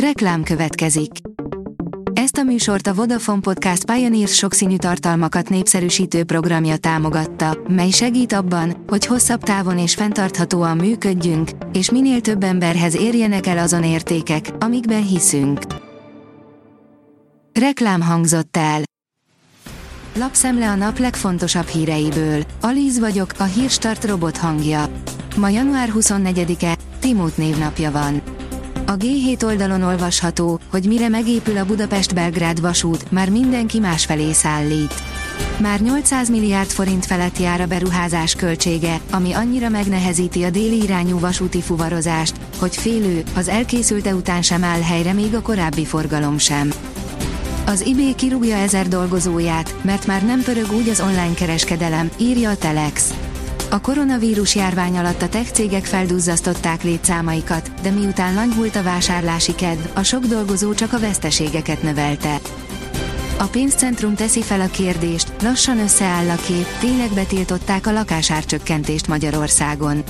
Reklám következik. Ezt a műsort a Vodafone Podcast Pioneers sokszínű tartalmakat népszerűsítő programja támogatta, mely segít abban, hogy hosszabb távon és fenntarthatóan működjünk, és minél több emberhez érjenek el azon értékek, amikben hiszünk. Reklám hangzott el. Lapszemle a nap legfontosabb híreiből. Alíz vagyok, a hírstart robot hangja. Ma január 24-e, Timót névnapja van. A G7 oldalon olvasható, hogy mire megépül a Budapest-Belgrád vasút, már mindenki másfelé szállít. Már 800 milliárd forint felett jár a beruházás költsége, ami annyira megnehezíti a déli irányú vasúti fuvarozást, hogy félő, az elkészülte után sem áll helyre még a korábbi forgalom sem. Az eBay kirúgja ezer dolgozóját, mert már nem pörög úgy az online kereskedelem, írja a Telex. A koronavírus járvány alatt a tech cégek felduzzasztották létszámaikat, de miután lanyhult a vásárlási kedv, a sok dolgozó csak a veszteségeket növelte. A pénzcentrum teszi fel a kérdést, lassan összeáll a kép, tényleg betiltották a lakásárcsökkentést Magyarországon.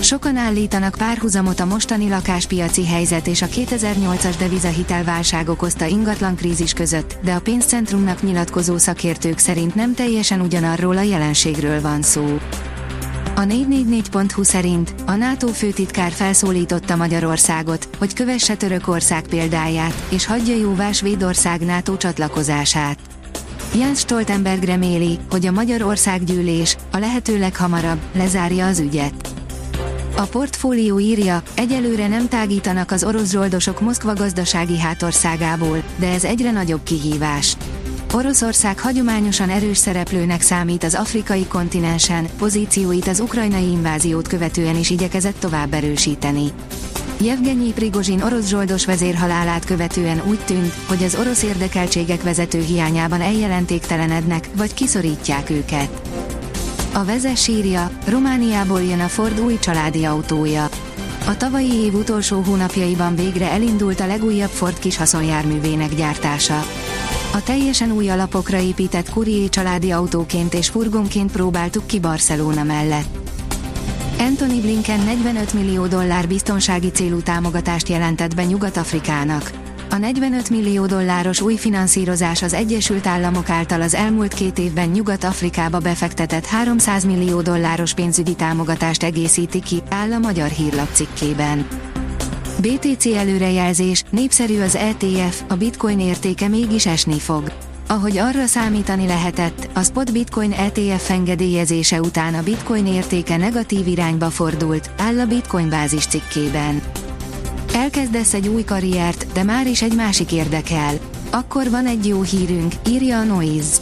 Sokan állítanak párhuzamot a mostani lakáspiaci helyzet és a 2008-as devizahitelválság okozta ingatlan krízis között, de a pénzcentrumnak nyilatkozó szakértők szerint nem teljesen ugyanarról a jelenségről van szó. A 444.hu szerint a NATO főtitkár felszólította Magyarországot, hogy kövesse Törökország példáját, és hagyja jóvá Svédország NATO csatlakozását. Jens Stoltenberg reméli, hogy a Magyarország gyűlés a lehető leghamarabb lezárja az ügyet. A portfólió írja, egyelőre nem tágítanak az orosz zsoldosok Moszkva gazdasági hátországából, de ez egyre nagyobb kihívás. Oroszország hagyományosan erős szereplőnek számít az afrikai kontinensen, pozícióit az ukrajnai inváziót követően is igyekezett tovább erősíteni. Jevgenyi Prigozsin orosz zsoldos vezérhalálát követően úgy tűnt, hogy az orosz érdekeltségek vezető hiányában eljelentéktelenednek, vagy kiszorítják őket. A vezes írja, Romániából jön a Ford új családi autója. A tavalyi év utolsó hónapjaiban végre elindult a legújabb Ford kis haszonjárművének gyártása. A teljesen új alapokra épített Courier családi autóként és furgonként próbáltuk ki Barcelona mellett. Anthony Blinken 45 millió dollár biztonsági célú támogatást jelentett be Nyugat-Afrikának. A 45 millió dolláros új finanszírozás az Egyesült Államok által az elmúlt két évben Nyugat-Afrikába befektetett 300 millió dolláros pénzügyi támogatást egészíti ki, áll a magyar hírlap cikkében. BTC előrejelzés, népszerű az ETF, a bitcoin értéke mégis esni fog. Ahogy arra számítani lehetett, a spot bitcoin ETF engedélyezése után a bitcoin értéke negatív irányba fordult, áll a bitcoin bázis cikkében. Elkezdesz egy új karriert, de már is egy másik érdekel. Akkor van egy jó hírünk, írja a Noise.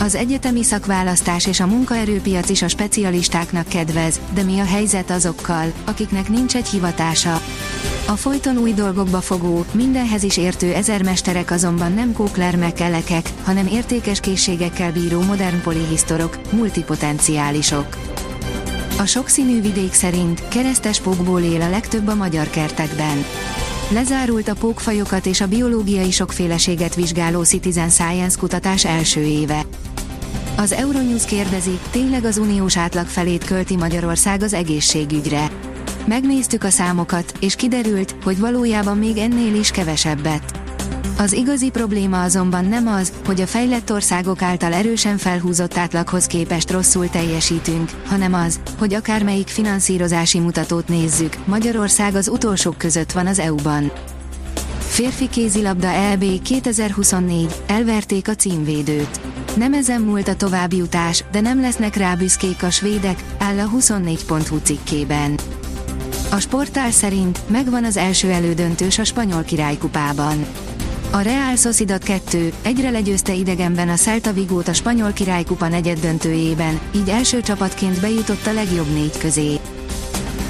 Az egyetemi szakválasztás és a munkaerőpiac is a specialistáknak kedvez, de mi a helyzet azokkal, akiknek nincs egy hivatása? A folyton új dolgokba fogó, mindenhez is értő ezermesterek azonban nem kóklermekelekek, hanem értékes készségekkel bíró modern polihisztorok, multipotenciálisok. A sokszínű vidék szerint keresztes pókból él a legtöbb a magyar kertekben. Lezárult a pókfajokat és a biológiai sokféleséget vizsgáló Citizen Science kutatás első éve. Az Euronews kérdezi, tényleg az uniós átlag felét költi Magyarország az egészségügyre. Megnéztük a számokat, és kiderült, hogy valójában még ennél is kevesebbet. Az igazi probléma azonban nem az, hogy a fejlett országok által erősen felhúzott átlaghoz képest rosszul teljesítünk, hanem az, hogy akármelyik finanszírozási mutatót nézzük, Magyarország az utolsók között van az EU-ban. Férfi kézilabda EB 2024, elverték a címvédőt. Nem ezen múlt a további utás, de nem lesznek rá büszkék a svédek, áll a 24.hu cikkében. A sportál szerint megvan az első elődöntős a spanyol királykupában. A Real Sociedad 2 egyre legyőzte idegenben a Celta Vigót a spanyol királykupa negyed döntőjében, így első csapatként bejutott a legjobb négy közé.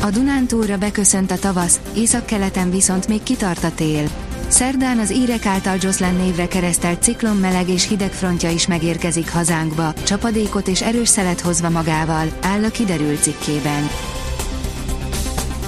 A Dunántúra beköszönt a tavasz, északkeleten viszont még kitart a tél. Szerdán az írek által Jocelyn névre keresztelt ciklon meleg és hideg frontja is megérkezik hazánkba, csapadékot és erős szelet hozva magával, áll a kiderült cikkében.